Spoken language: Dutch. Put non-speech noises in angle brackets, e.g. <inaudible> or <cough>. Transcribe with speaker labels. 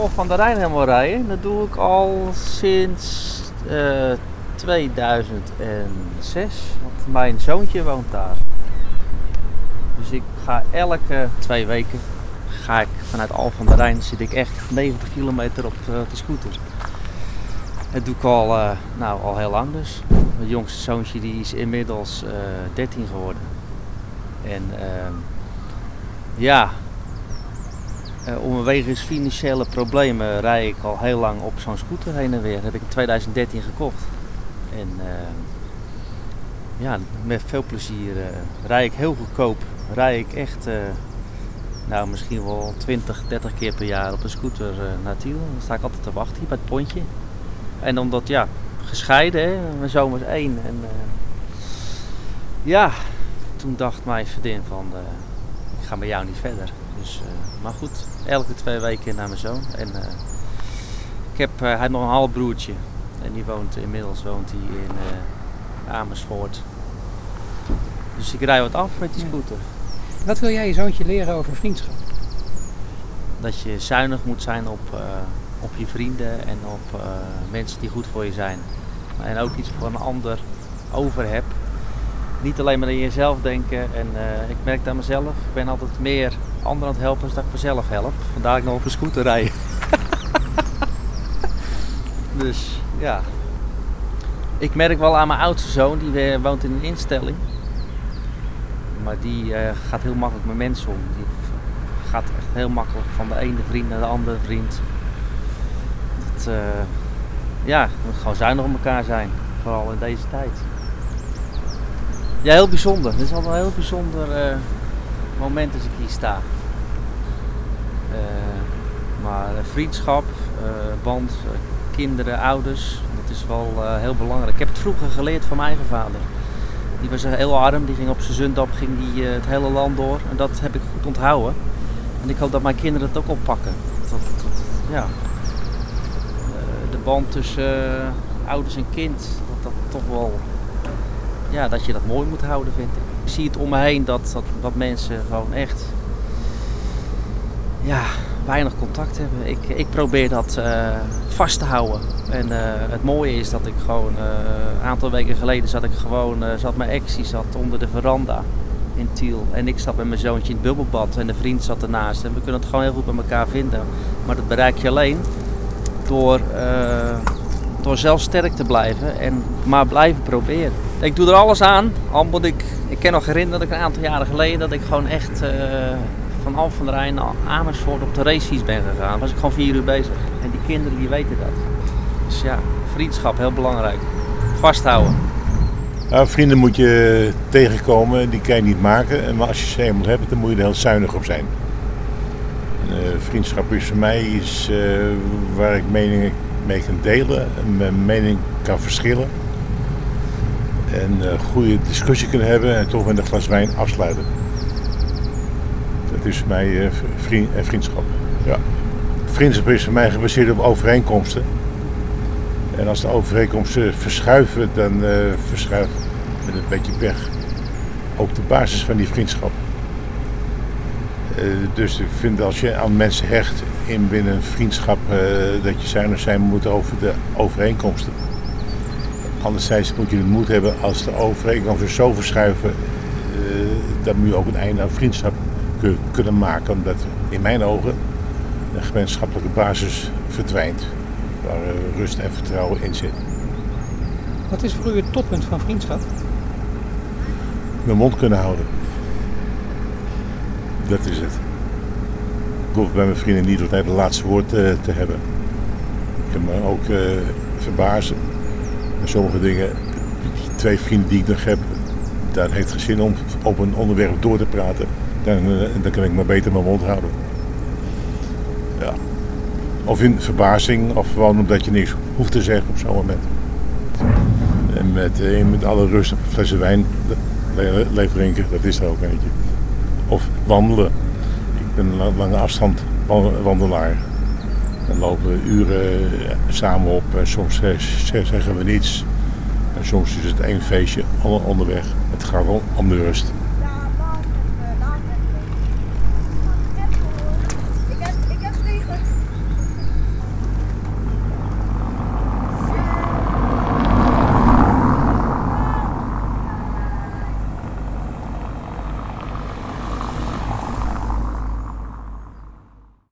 Speaker 1: Al van de Rijn helemaal rijden. Dat doe ik al sinds eh, 2006. Want mijn zoontje woont daar. Dus ik ga elke twee weken ga ik vanuit Al van de Rijn zit ik echt 90 kilometer op de, de scooter. Dat doe ik al, eh, nou, al heel lang dus. Mijn jongste zoontje die is inmiddels eh 13 geworden. En ehm, ja, eh, om wegens financiële problemen rij ik al heel lang op zo'n scooter heen en weer. Dat heb ik in 2013 gekocht. En ehm, ja, met veel plezier eh rij ik heel goedkoop. Rij ik echt, eh, nou misschien wel 20, 30 keer per jaar op een scooter eh, naar Tiel. Dan sta ik altijd te wachten hier bij het pontje. En omdat, ja, gescheiden, hè? mijn zoon was één. En eh, ja, toen dacht mijn vriendin van, eh, ik ga met jou niet verder. Dus, eh, maar goed, elke twee weken naar mijn zoon. En eh, ik heb, eh, hij heeft nog een halfbroertje. En die woont inmiddels woont hij in Amersfoort. Dus ik rij wat af met die
Speaker 2: Ja.
Speaker 1: scooter.
Speaker 2: Wat wil jij je zoontje leren over vriendschap?
Speaker 1: Dat je zuinig moet zijn op, op je vrienden en op mensen die goed voor je zijn. En ook iets voor een ander over hebt. Niet alleen maar aan jezelf denken. En ik merk dat mezelf. Ik ben altijd meer anderen aan het helpen dan dat ik mezelf help. Vandaar ik nog op een scooter rijd. <laughs> dus ja. Ik merk wel aan mijn oudste zoon, die woont in een instelling. Maar die eh, gaat heel makkelijk met mensen om. Die gaat echt heel makkelijk van de ene vriend naar de andere vriend. Dat, eh, ja, moet gewoon zuinig op elkaar zijn. Vooral in deze tijd. Ja, heel bijzonder. Het is een heel bijzonder eh, moment als ik hier sta. Eh, maar eh, vriendschap, eh, band, kinderen, ouders, dat is wel heel belangrijk. Ik heb het vroeger geleerd van mijn eigen vader. Die was heel arm, die ging op zijn zundap ging die, het hele land door. En dat heb ik goed onthouden. En ik hoop dat mijn kinderen het ook oppakken. Dat, ja. De band tussen ouders en kind, dat dat toch wel, ja, dat je dat mooi moet houden vind ik. Ik zie het om me heen dat, dat, dat mensen gewoon echt, ja, weinig contact hebben. Ik, ik probeer dat eh, vast te houden. En eh, het mooie is dat ik gewoon, eh, een aantal weken geleden zat ik gewoon, eh, zat mijn ex, die zat onder de veranda in Tiel. En ik zat met mijn zoontje in het bubbelbad en de vriend zat ernaast. En we kunnen het gewoon heel goed met elkaar vinden. Maar dat bereik je alleen door, eh, door zelf sterk te blijven en maar blijven proberen. Ik doe er alles aan, al ik, ik kan nog herinneren dat ik een aantal jaren geleden dat ik gewoon echt eh, van Alphen van Rijn naar Amersfoort op de racefiets ben gegaan. Was ik gewoon vier uur bezig. En die kinderen die weten dat. Dus ja, vriendschap heel belangrijk. Vasthouden.
Speaker 3: Vrienden moet je tegenkomen, die kan je niet maken. Maar als je ze eenmaal hebt, dan moet je er heel zuinig op zijn. Eh, vriendschap is voor mij iets eh, waar ik meningen mee kan delen, en mijn mening kan verschillen. En een goede discussie kunnen hebben en toch met een glas wijn afsluiten. Dat is voor mij eh, vriend, eh, vriendschap. Ja. Vriendschap is voor mij gebaseerd op overeenkomsten. En als de overeenkomsten verschuiven, dan eh verschuift met een beetje pech ook de basis van die vriendschap. Eh, dus ik vind als je aan mensen hecht in binnen een vriendschap, eh, dat je zuinig zijn moet over de overeenkomsten. Anderzijds moet je de moed hebben als de overeenkomsten zo verschuiven, eh, dan moet je ook een einde aan vriendschap kun- kunnen maken. Omdat in mijn ogen een gemeenschappelijke basis verdwijnt, waar eh, rust en vertrouwen in zit.
Speaker 2: Wat is voor u het toppunt van vriendschap?
Speaker 3: mijn mond kunnen houden. Dat is het. Ik hoef bij mijn vrienden niet altijd het laatste woord eh, te hebben. Ik kan me ook verbazen. En sommige dingen, twee vrienden die ik nog heb, daar heeft geen zin om op een onderwerp door te praten. Dan, eh, dan kan ik maar beter mijn mond houden. Ja. Of in verbazing, of gewoon omdat je niks hoeft te zeggen op zo'n moment. En met, eh, met alle rust een flessen wijn le- leeg drinken, dat is er ook eentje. Of wandelen. Ik ben een la- lange afstand wan- wandelaar. Dan lopen we uren eh, samen op. Soms eh, z- zeggen we niets. En soms is het één feestje on- onderweg. Het gaat om- om de rust.